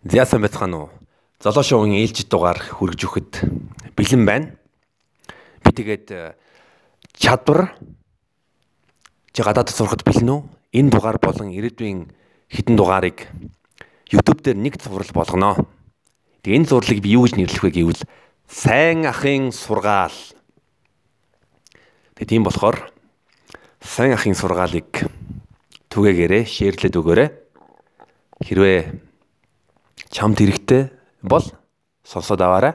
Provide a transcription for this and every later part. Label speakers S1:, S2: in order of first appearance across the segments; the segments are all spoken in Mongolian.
S1: Зяасан байцгаана уу? Золоо шоугийн ээлжид дугаар хүргэж өгөхөд бэлэн байна. Би тэгээд э, чадвар чи гадаадд сурахад бэлэн үү? Энэ дугаар болон ирээдүйн хідэн дугаарыг YouTube дээр нэг зурвал болгоно. Тэгээ энэ зурлыг би юу гэж нэрлэх вэ гэвэл сайн ахын сургаал. Тэгээ тийм болохоор сайн ахын сургаалыг түгээгээрээ шеэрлээд өгөөрэй. Хэрвээ чамд хэрэгтэй бол сонсоод аваарай.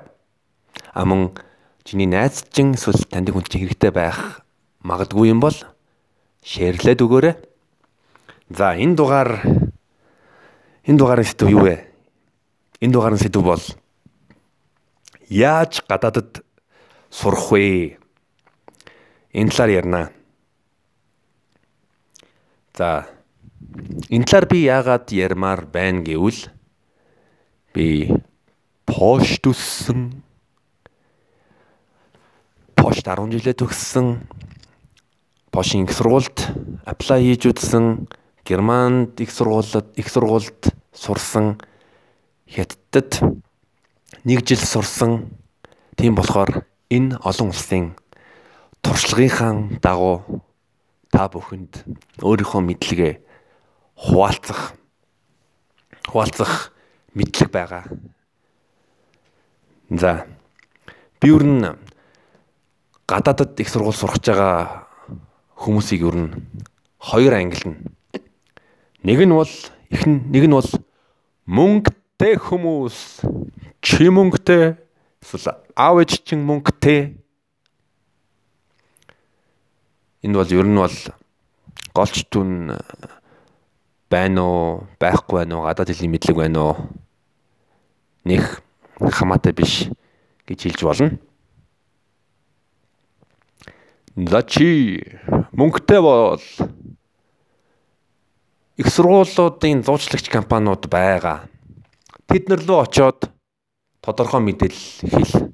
S1: А мөн чиний найз чин эсвэл таньдаг хүн чинь хэрэгтэй байх магадгүй юм бол шеэрлээд өгөөрэй. За энэ дугаар энэ дугаарын сэдв юу вэ? Энэ дугаарын сэдв бол яаж гадаадд сурах вэ? Энэ талаар ярина. За энэ талаар би яагаад ярмаар байна гэвэл би пошт үссэн пошт 10 жилээ төгссөн. Пошин их сургуульд аплай хийж үзсэн. Германд их сургуулиуд их сургуульд сурсан. Хятадд нэг жил сурсан. Тийм болохоор энэ олон улсын туршлагынхаа дагуу та бүхэнд өөрийнхөө мэдлэгээ хуваалцах хуваалцах мэдлэг байгаа. За би ер нь гадаадд их сургууль сурах байгаа хүмүүсийг ер нь хоёр ангилна. Нэг нь бол их нэг нь бол мөнгөтэй хүмүүс чи мөнгөтэй эсвэл аав ээж чин мөнгөтэй энэ бол ер нь бол голч түн байна уу байхгүй байна уу гадаад хэлний мэдлэг байна уу нэх хамаатай биш гэж хэлж болно. За чи мөнгөтэй бол их сургуулиудын зуучлагч компаниуд байгаа. Тэд нар рүү очоод тодорхой мэдээлэл хэл.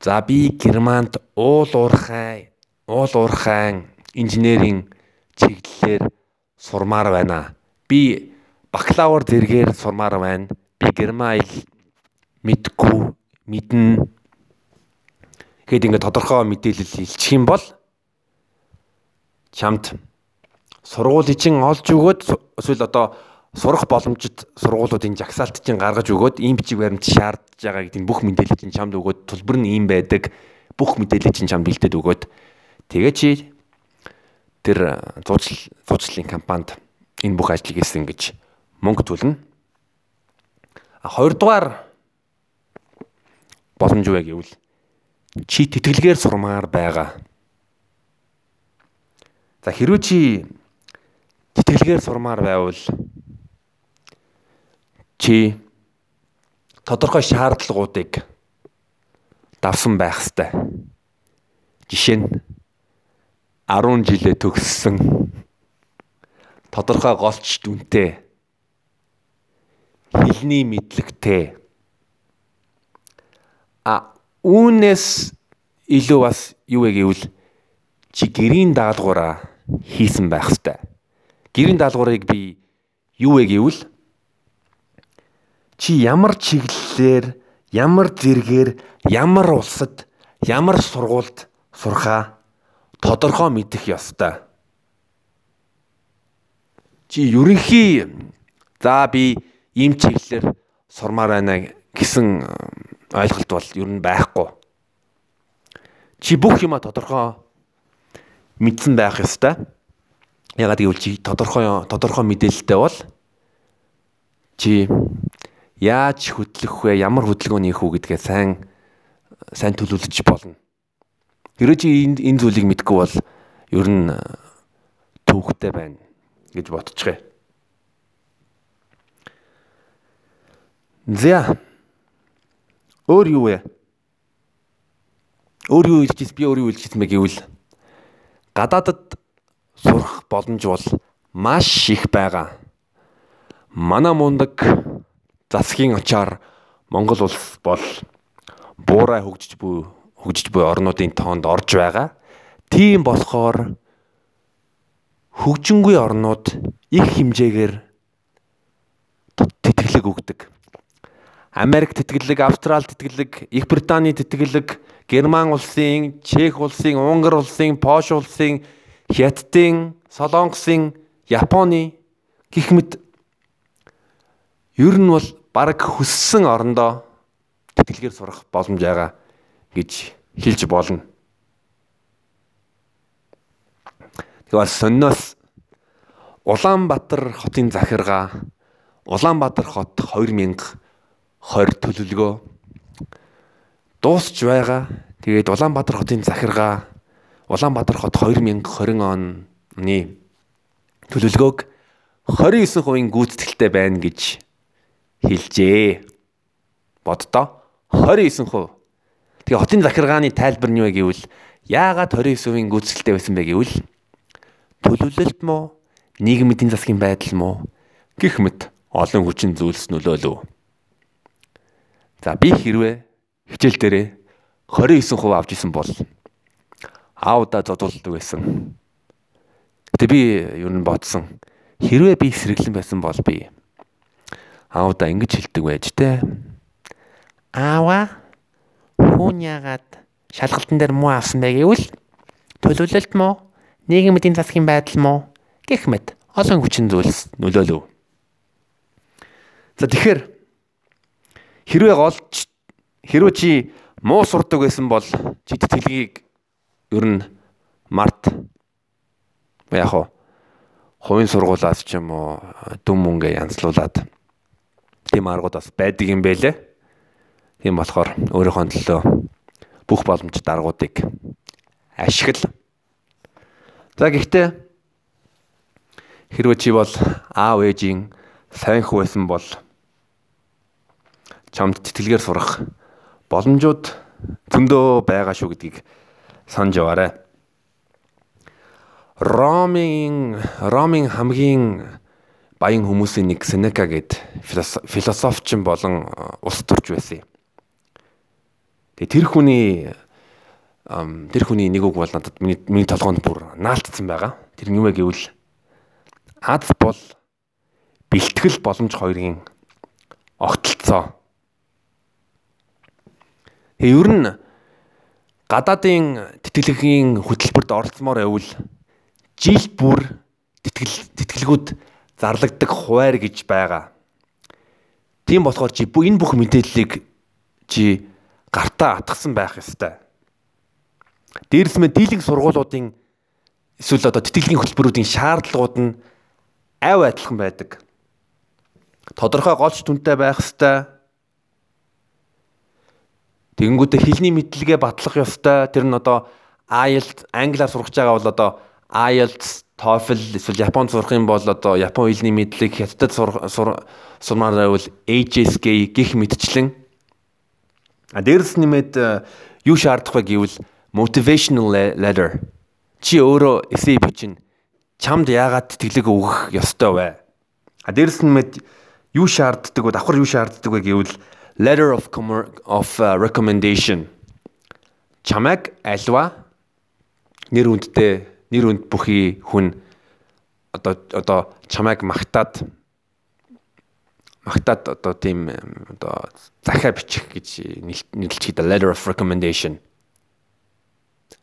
S1: За би Германд уул уурхай, уул уурхайн инженерийн чиглэлээр сурмаар байна. Би бакалавр зэргээр сурмаар байна би герман аял мэдгүй мэднэ. Гэхэд ингээд тодорхой мэдээлэл илчих юм бол чамд сургуулийн чинь олж өгөөд эсвэл одоо сурах боломжит сургуулиудын жагсаалт чинь гаргаж өгөөд ийм бичиг баримт шаардж байгаа гэдэг бүх мэдээлэл чинь чамд өгөөд тулбар нь ийм байдаг. Бүх мэдээлэл чинь чамд бэлдээд өгөөд. Тэгээ чи тэр зуучлал зуучлалын компанид энэ бүх ажлыг хийсэн гэж мөнгө төлнө Хоёрдугаар боломж юу вэ гэвэл чи тэтгэлгээр сурмаар байгаа. За хэрвээ чи тэтгэлгээр сурмаар байвал чи тодорхой шаардлагуудыг давсан байх ёстой. Жишээ нь 10 жилээ төгссөн тодорхой голч дүнтэй хэлний мэдлэгтэй а үүнээс илүү бас юу вэ гэвэл чи гэрийн даалгавраа хийсэн байх хэвээр. Гэрийн даалгаврыг би юу вэ гэвэл чи ямар чиглэлээр, ямар зэргээр, ямар улсад, ямар сургуульд сурхаа тодорхой мэдэх ёстой. Чи ерөнхий за би ийм чиглэлээр сурмаар байна гэсэн ойлголт бол ер нь байхгүй. Чи бүх юма тодорхой мэдсэн байх ёстой. Ягаад гэвэл чи тодорхой тодорхой мэдээлэлтэй бол чи яаж хөдлөх вэ? Ямар хөдөлгөөн хийх үү гэдгээ сайн сайн төлөвлөж болно. Хэрвээ чи энэ энэ зүйлийг мэдгүй бол ер нь түүхтэй байна гэж бодчихъя. За. Өөр юу вэ? Өөр юу хэлчихс би өөр юу хэлчихсэн бэ гэвэл гадаадд сурах боломж бол маш их байгаа. Манай мундаг засгийн очоор Монгол улс бол буурай хөгжиж буй хөгжиж буй орнуудын тоонд орж байгаа. Тийм болохоор хөгжингүй орнууд их хэмжээгээр тэтгэлэг өгдөг. Америк тэтгэлэг, Австрали тэтгэлэг, Их Британий тэтгэлэг, Герман улсын, Чех улсын, Унгар улсын, Польш улсын, Хятадын, Солонгосын, Японы гих мэт ер нь бол баг хүссэн орондоо тэтгэлгээр сурах боломж байгаа гэж хэлж болно. Тэгвэл сонноос Улаанбаатар хотын захиргаа Улаанбаатар хот 2000 20 төлөвлөгөө дуусч байгаа. Тэгээд Улаанбаатар хотын захиргаа Улаанбаатар хот 2020 оны төлөвлөгөөг 29% гүйцэтгэлтэй байна гэж хэлжээ. Боддоо 29%. Тэгээ хотын захиргааны тайлбар нь юу гэвэл яагаад 29% гүйцэтгэлтэй байсан бэ гэвэл төлөвлөлт мó нийгмийн эдийн засгийн байдал мó гэх мэт олон хүчин зүйлс нөлөөлөв. За би хэрвээ хичээл дээрээ 29% авч исэн бол ауда зодуулдаг байсан. Гэтэ би юу н бодсон. Хэрвээ би сэргэлэн байсан бол би ауда ингэж хэлдэг байж тээ. Аава хүн ягаад шалгалтын дээр муу авсан бэ гэвэл төлөвлөлт мó нийгмийн эдийн засгийн байдал мó гэх мэт олон хүчин зүйлс нөлөөлөв. За тэгэхээр Хэрвээ голч хэрвээ чи муу сурдаг байсан бол чи тэтгэлгийг ер нь март яг хоо хувийн сургуулаас ч юм уу дүн мөнгө янзлуулад тийм аргууд бас байдаг юм бэлээ. Тийм болохоор өөрийнхөө төлөө бүх боломжит аргуудыг ашигла. За гэхдээ хэрвээ чи бол аав ээжийн сайн хүйсэн бол чамд тэтгэлгээр сурах боломжууд зөндөө байгаа шүү гэдгийг санаж яваарай. Ромын Ромын хамгийн баян хүмүүсийн нэг Сенека гэд философчин болон э, улс төрч байсан. Тэгээ тэр хүний тэр хүний нэг үг бол надад миний миний толгоонд бүр наалтсан байгаа. Тэр нь юу вэ гэвэл аз бол бэлтгэл боломж хоёрын огтлцоо Тэгээ ер нь гадаадын тэтгэлгийн хөтөлбөрт оролцмоор байвал жил бүр тэтгэл тэтгэлгүүд зарлагддаг хуваар гэж байгаа. Тийм болохоор чи энэ бүх мэдээллийг чи гартаа атгсан байх ёстой. Дээрс мэ дийлэнх сургуулиудын эсвэл одоо тэтгэлгийн хөтөлбөрүүдийн шаардлагууд нь айв адилхан байдаг. Тодорхой голч түнтэй байх ёстой Тэгэнгүүтээ хэлний мэдлэгээ батлах ёстой. Тэр нь одоо IELTS англиар сурах байгаа бол одоо IELTS, TOEFL эсвэл Японд сурах юм бол одоо Япон хэлний мэдлэг, Хятадд сурмаар байвал HSK гих мэтчлэн а дээрэс нэмээд э, юу шаардах вэ гэвэл motivational letter. Чи өөрөө эсэй бичин чамд яагаад тэтгэлэг өгөх ёстой вэ? А дээрэс нэмээд юу шаарддаг вэ? Давхар юу шаарддаг вэ гэвэл letter of of uh, recommendation чамайг альва нэр үндтэй нэр үнд бүхий хүн одоо одоо чамайг магтаад магтаад одоо тийм одоо захаа бичих гэж нэрлэж хийдэг letter of recommendation.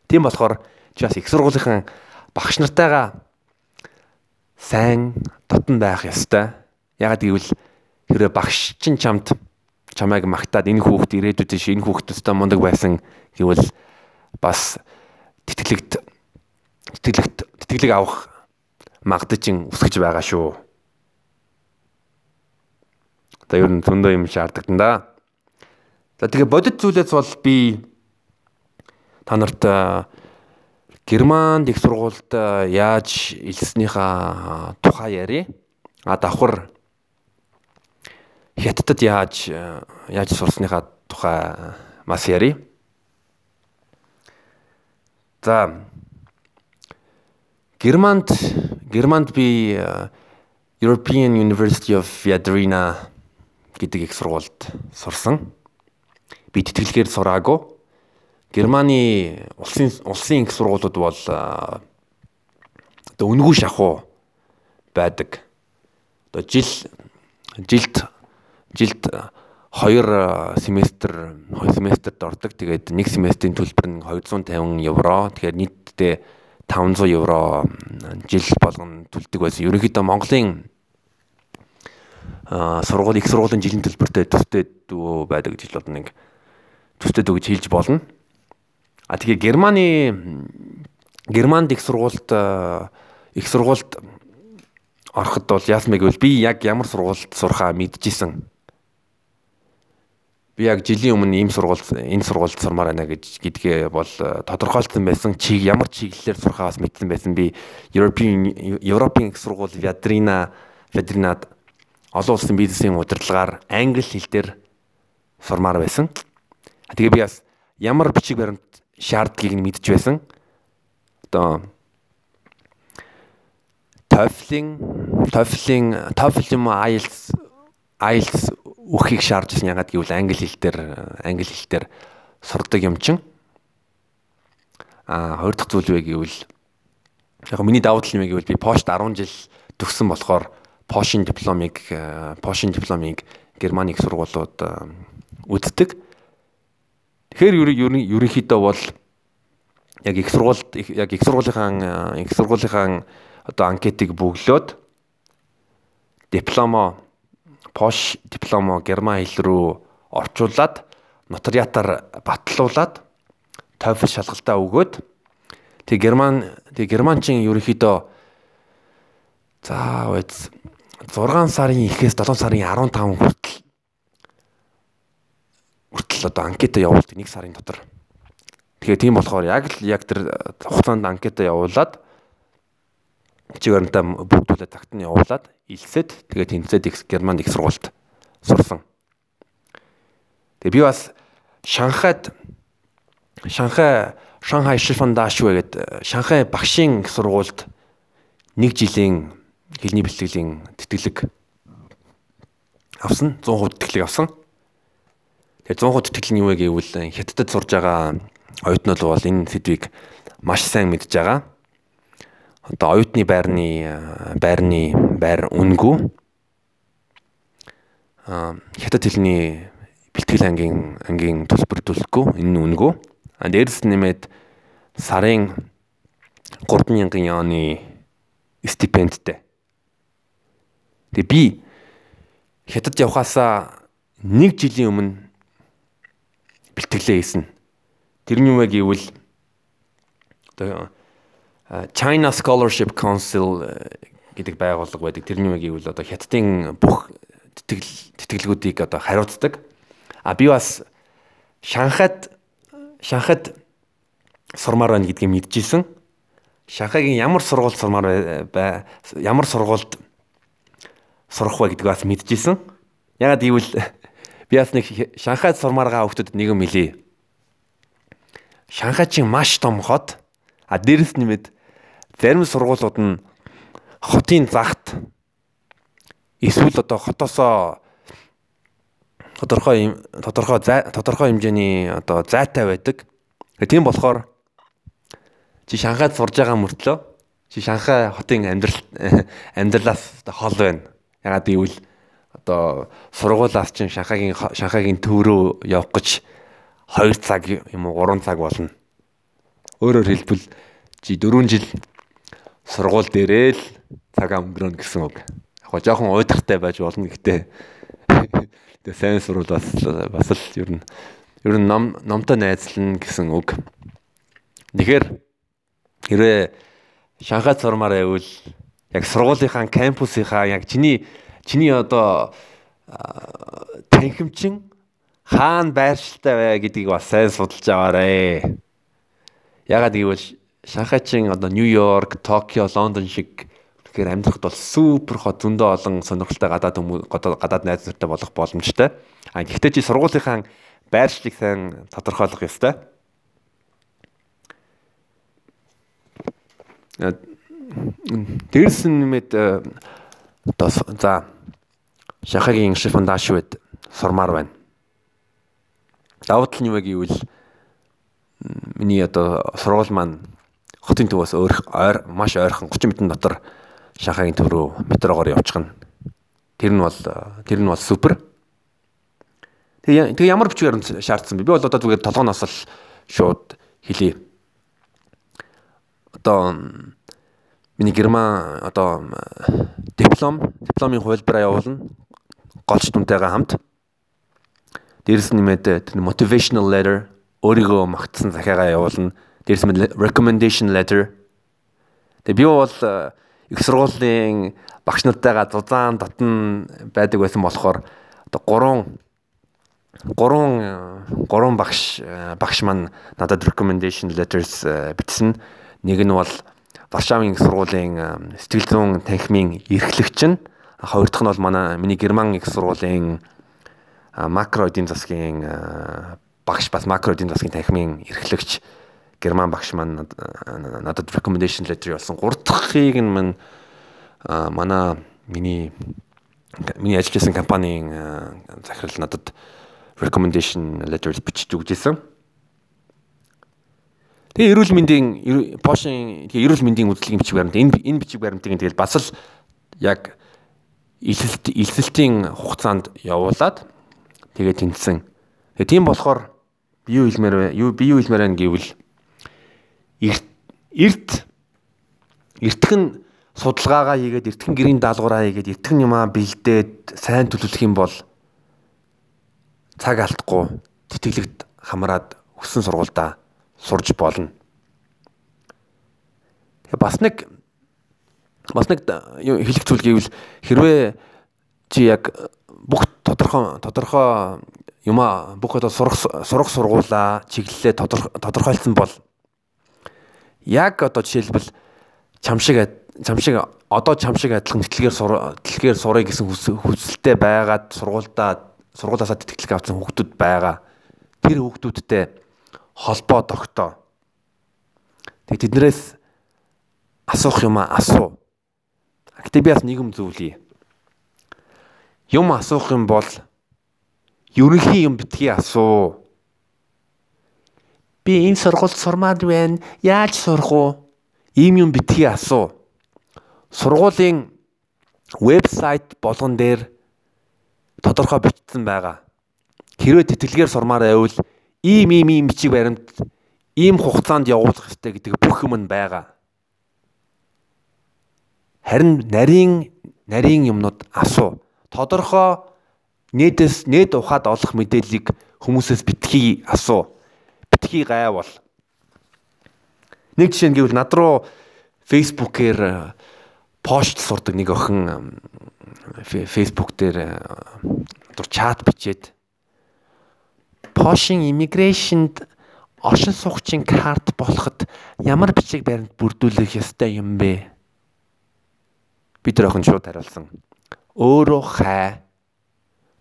S1: Тийм болохоор чи бас их сургуулийн багш нартайгаа сайн дотн байх ёстой. Ягаад гэвэл хэрэг багш чинь чамд чамайг магтаад энэ хүүхд ирээдүйд тийш энэ хүүхд өстой мундаг байсан гэвэл бас тэтгэлэгт тэтгэлэгт тэтгэлэг авах магдажин өсгөж байгаа шүү. За ер нь зөндөө юм шаардлагдан да. За тэгээ бодит зүйлээс бол би та нарт Германд их сургуульд яаж илснийхаа тухай ярив. А давхар Хятадд яаж яаж сурсныхаа тухай бас ярив. За Германд Германд би European University of Yadrina гэдэг их сургуульд сурсан. Би тэтгэлгээр сураагүй. Германы улсын улсын их сургуулиуд бол одоо үнгүй шахуу байдаг. Одоо жил жилд жилд хоёр семестр хоёр семестрт ордог. Тэгээд нэг семестрийн төлбөр нь 250 евро. Тэгэхээр нийтдээ 500 евро жил болгон төлдөг байсан. Ерөнхийдөө Монголын аа сургууль их сургуулийн жилийн төлбөртэй төстэй дүү байдаг гэж болно нэг төстэй дүү гэж хэлж болно. А тэгээ Германы Германд их сургуульд их сургуульд ороход бол яасан бэ гэвэл би яг ямар сургуульд сурахаа мэдчихсэн би яг жилийн өмнө ийм сургууль энэ сургуульд сурмаар байна гэж гэдгээ бол э, тодорхойлсон байсан. Чиг ямар чиглэлээр сурахаа бас мэдсэн байсан. Би European их сургууль Вядрина Вядринад олон улсын бизнесийн удирдлагаар англи хэл дээр сурмаар байсан. Тэгээ би бас ямар бичиг баримт шаардлагыг нь мэдж байсан. Одоо TOEFL-ийн TOEFL-ийн TOEFL юм IELTS IELTS үхийг шаардж ирсэн ягаад гэвэл англи хэл дээр англи хэл дээр сурдаг юм чин. А хоёр дахь зүйл вэ гэвэл яг миний давуу тал юм гэвэл би пошт 10 жил төгссөн болохоор пошин дипломыг пошин дипломыг Германы их сургуулиуд үздэг. Тэгэхээр ерөнхийдөө бол яг их сургуульд яг их сургуулийнхаа их сургуулийнхаа одоо анкетыг бөглөөд дипломо пош дипломо герман хэл рүү орчуулад нотариатаар батлуулад TOEFL шалгалтаа өгөөд тэг герман тэг германчин ерөнхийдөө за үз 6 сарын ихээс 7 сарын 15 хүртэл хүртэл одоо анкета явуулдаг нэг сарын дотор. Тэгэхээр тийм болохоор яг л яг тэр хугацаанд анкета явуулаад чигээр нь бүгдүүлээ тагт нь явуулаад илсэд тэгээд тэнцээд их Германд их сургуульд сурсан. Тэгээ би бас Шанхайд Шанхай Шанхай Шифан Дашвэ гэдэг Шанхай багшийн сургуульд нэг жилийн хэлний бэлтгэлийн тэтгэлэг авсан 100% тэтгэлэг авсан. Тэгээ 100% тэтгэл нь юу вэ гэвэл хятадд сурж байгаа оюутнууд бол энэ сэдвийг маш сайн мэдж байгаа одоо оюутны байрны байрны байр үнгүй. Хятад хэлний бэлтгэл ангийн ангийн төлбөр төлөхгүй энэ нь үнгүй. А дээрс нэмээд сарын 3000 яоны стипендтэй. Тэгээ би хятад явхаасаа нэг жилийн өмнө бэлтгэлээ хийсэн. Тэрний юм гэвэл одоо China Scholarship Council э, гэдэг байгууллага байдаг. Тэрний үг гэвэл одоо хятадын бүх тэтгэл тэтгэлгүүдийг одоо хариуцдаг. А би бас Шанхайд Шанхайд сурмаар байна гэдгийг мэдчихсэн. Шанхайгийн ямар сургууль сурмаар бай ямар сургуульд сурах вэ гэдгийг бас мэдчихсэн. Ягаад гэвэл би бас нэг Шанхайд сурмаар байгаа хүмүүсд нэг юм хэлээ. Шанхай чинь маш том хот. А дээрэс нэмээд зарим сургуулиуд нь хотын загт эсвэл одоо хотоосоо тодорхой тодорхой тодорхой хэмжээний одоо зайтай байдаг. Тийм болохоор чи Шанхайд сурж байгаа мөртлөө чи Шанхай хотын амьдрал амьдралаас хол байна. Ягаад гэвэл одоо сургуулаас чинь Шанхайгийн Шанхайгийн төв рүү явах гэж 2 цаг юм уу 3 цаг болно. Өөрөөр хэлбэл чи 4 жил сургууль дээрээ л цагаа өнгөрөөнө гэсэн үг. Яг гоо жоохон уйдахтай байж болно гэхдээ тэгээ сайн сурвал бас бас л ер нь ер нь ном номтой найзлна гэсэн үг. Тэгэхээр хэрвээ Шанхайд сурмаар байвал яг сургуулийнхаа кампусынхаа яг чиний чиний одоо танхимчин хаана байршилтай вэ гэдгийг бас сайн судалж аваарэ. Ягаад гэвэл Шанхайчин одоо Нью-Йорк, Токио, Лондон шиг тэгэхээр амьдрахад бол супер хот зөндөө олон сонирхолтой гадаад хүмүүс гадаад найз нартай болох боломжтой. А гэхдээ чи сургуулийнхаа байршлыг сайн тодорхойлох ёстой. Дээрс нэмээд э, одоо за Шанхайгийн Шифан Дашвэд сурмаар байна. Давуу тал нь юу вэ гэвэл миний одоо сургууль маань хотын төвөөс ойр маш ойрхон 30 минутын дотор Шанхайгийн төв рүү метрогоор явчихна. Тэр нь бол тэр нь бол супер. Тэгээ тэгээ ямар бичгээр шаардсан бэ? Би бол одоо зүгээр толгоноос л шууд хэлье. Одоо миний герман одоо диплом, дипломын хувилбараа явуулна. Голч дүнтэйгээ хамт. Дээрэс нэмээд motivational letter өөрийгөө магтсан захиагаа явуулна. Дээрэс нь recommendation letter. Тэгээ би бол их сургуулийн багш нартайгаа зузаан татан байдаг байсан болохоор одоо гурван гурван гурван багш багш маань надад recommendation letters бичсэн. Нэг нь бол Варшавын их сургуулийн сэтгэл зүйн танхимын эрхлэгч нь хоёр дахь нь бол манай миний герман их сургуулийн макро эдийн засгийн багш бас макро эдийн засгийн танхимын эрхлэгч герман багш маань надад recommendation letter явуулсан. Гурав дахьыг нь мань манай миний миний ажиллаж байсан компанийн захирал надад recommendation letters бичиж өгч ирсэн. Тэгээ эрүүл мэндийн Пошин тэгээ эрүүл мэндийн үзлэгийн бичиг баримт энэ энэ бичиг баримтыг тэгэл бас л яг илсэлт илсэлтийн хугацаанд явуулаад тэгээ тэнцсэн. Тэгээ тийм болохоор би юу хэлмээр вэ? Юу би юу хэлмээр байна гэвэл эрт эрт эртхэн судалгаагаа хийгээд эртхэн гэрийн даалгавраа хийгээд эртхэн юмаа бэлдээд сайн төлөвлөх юм бол цаг алдахгүй тэтгэлэгт хамраад өссөн сургуультай сурж болно. Тэгээ бас нэг бас нэг хэлэх зүйл гэвэл хэрвээ чи яг бүх тодорхой тодорхой юма бүх одоо сурах сурах сургуулаа чиглэлээ тодорхойлсон бол яг одоо жишээлбэл чам шиг чам шиг одоо чам шиг адилхан тэтгэлгээр тэтгэлгээр сурыг гэсэн хүсэлтэй байгаад сургуульдаа сургуулаасаа тэтгэлэг авсан хүүхдүүд байгаа. Тэр хүүхдүүдтэй холбоо тогтоо. Тэг тэднэрээс асуух юм асуу. Гэтэ би бас нэгэн зүйлий. Юм асуух юм бол ерөнхий юм битгий асуу. Би энэ сургуульд сурмаар байна. Яаж сурах уу? Ийм юм битгий асуу. Сургуулийн вебсайт болгон дээр тодорхой бичсэн байгаа. Хэрвээ тэтгэлгээр сурмаар байвал ийм ийм ийм бичиг баримт ийм хугацаанд явуулах хэрэгтэй гэдэг бүх юм нь байгаа. Харин нарийн нарийн юмнууд асуу. Тодорхой нээдэс нээд ухаад олох мэдээллийг хүмүүсээс битгий асуу. Битгий гайвал. Нэг жишээ нь гэвэл над руу фейсбүүкээр э, пост сурдаг нэг охин фейсбુક дээр дур чат бичээд Пошин иммиграшнд оршин суугчийн карт болоход ямар бичиг баримт бүрдүүлэх ёстой юм бэ? Бид тэр охин шууд хариулсан. Өөрөө хай.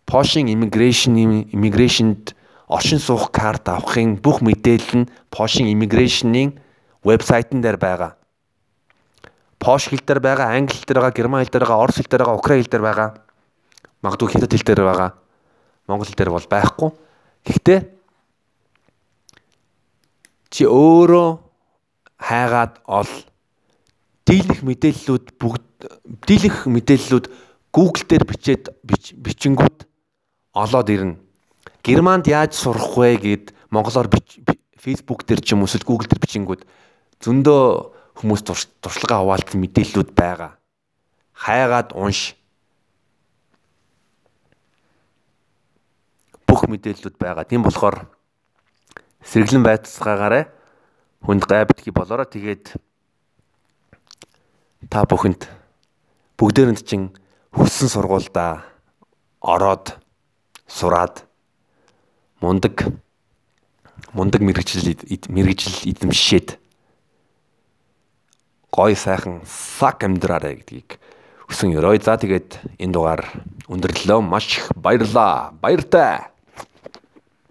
S1: Пошин иммиграшн иммиграшнд оршин суух карт авахын бүх мэдээлэл нь Пошин иммиграшны вебсайтн дээр байгаа. Пош хэл дээр байгаа, англи хэл дээр байгаа, герман хэл дээр байгаа, орос хэл дээр байгаа, украин хэл дээр байгаа. Магадгүй хятад хэл дээр байгаа. Монгол хэл дээр бол байхгүй. Гэхдээ чи өөрөө хайгаад ол дийлэх мэдээллүүд бүгд дийлэх мэдээллүүд Google дээр бичээд бичингүүд олоод ирнэ. Германд яаж сурах вэ гэд монголоор Facebook дээр ч юм уу эсвэл Google дээр бичингүүд зөндөө хүмүүс туршлага хаваалцсан мэдээллүүд байгаа. Хайгаад унш. бүх мэдээллүүд байгаа. Тийм болохоор сэргэлэн байцгаагаарай. Хүнд гай битгий болоорой. Тэгээд та бүхэнд бүгдээрэнд чинь хүссэн сургуульдаа ороод сураад мундаг мундаг мэрэгжил мэрэгжил эзэмшээд гой сайхан сак амьдраарэ гэдгийг хүсэн ёрой. За тэгээд энэ дугаар өндөрлөө маш их баярлаа. Баяртай.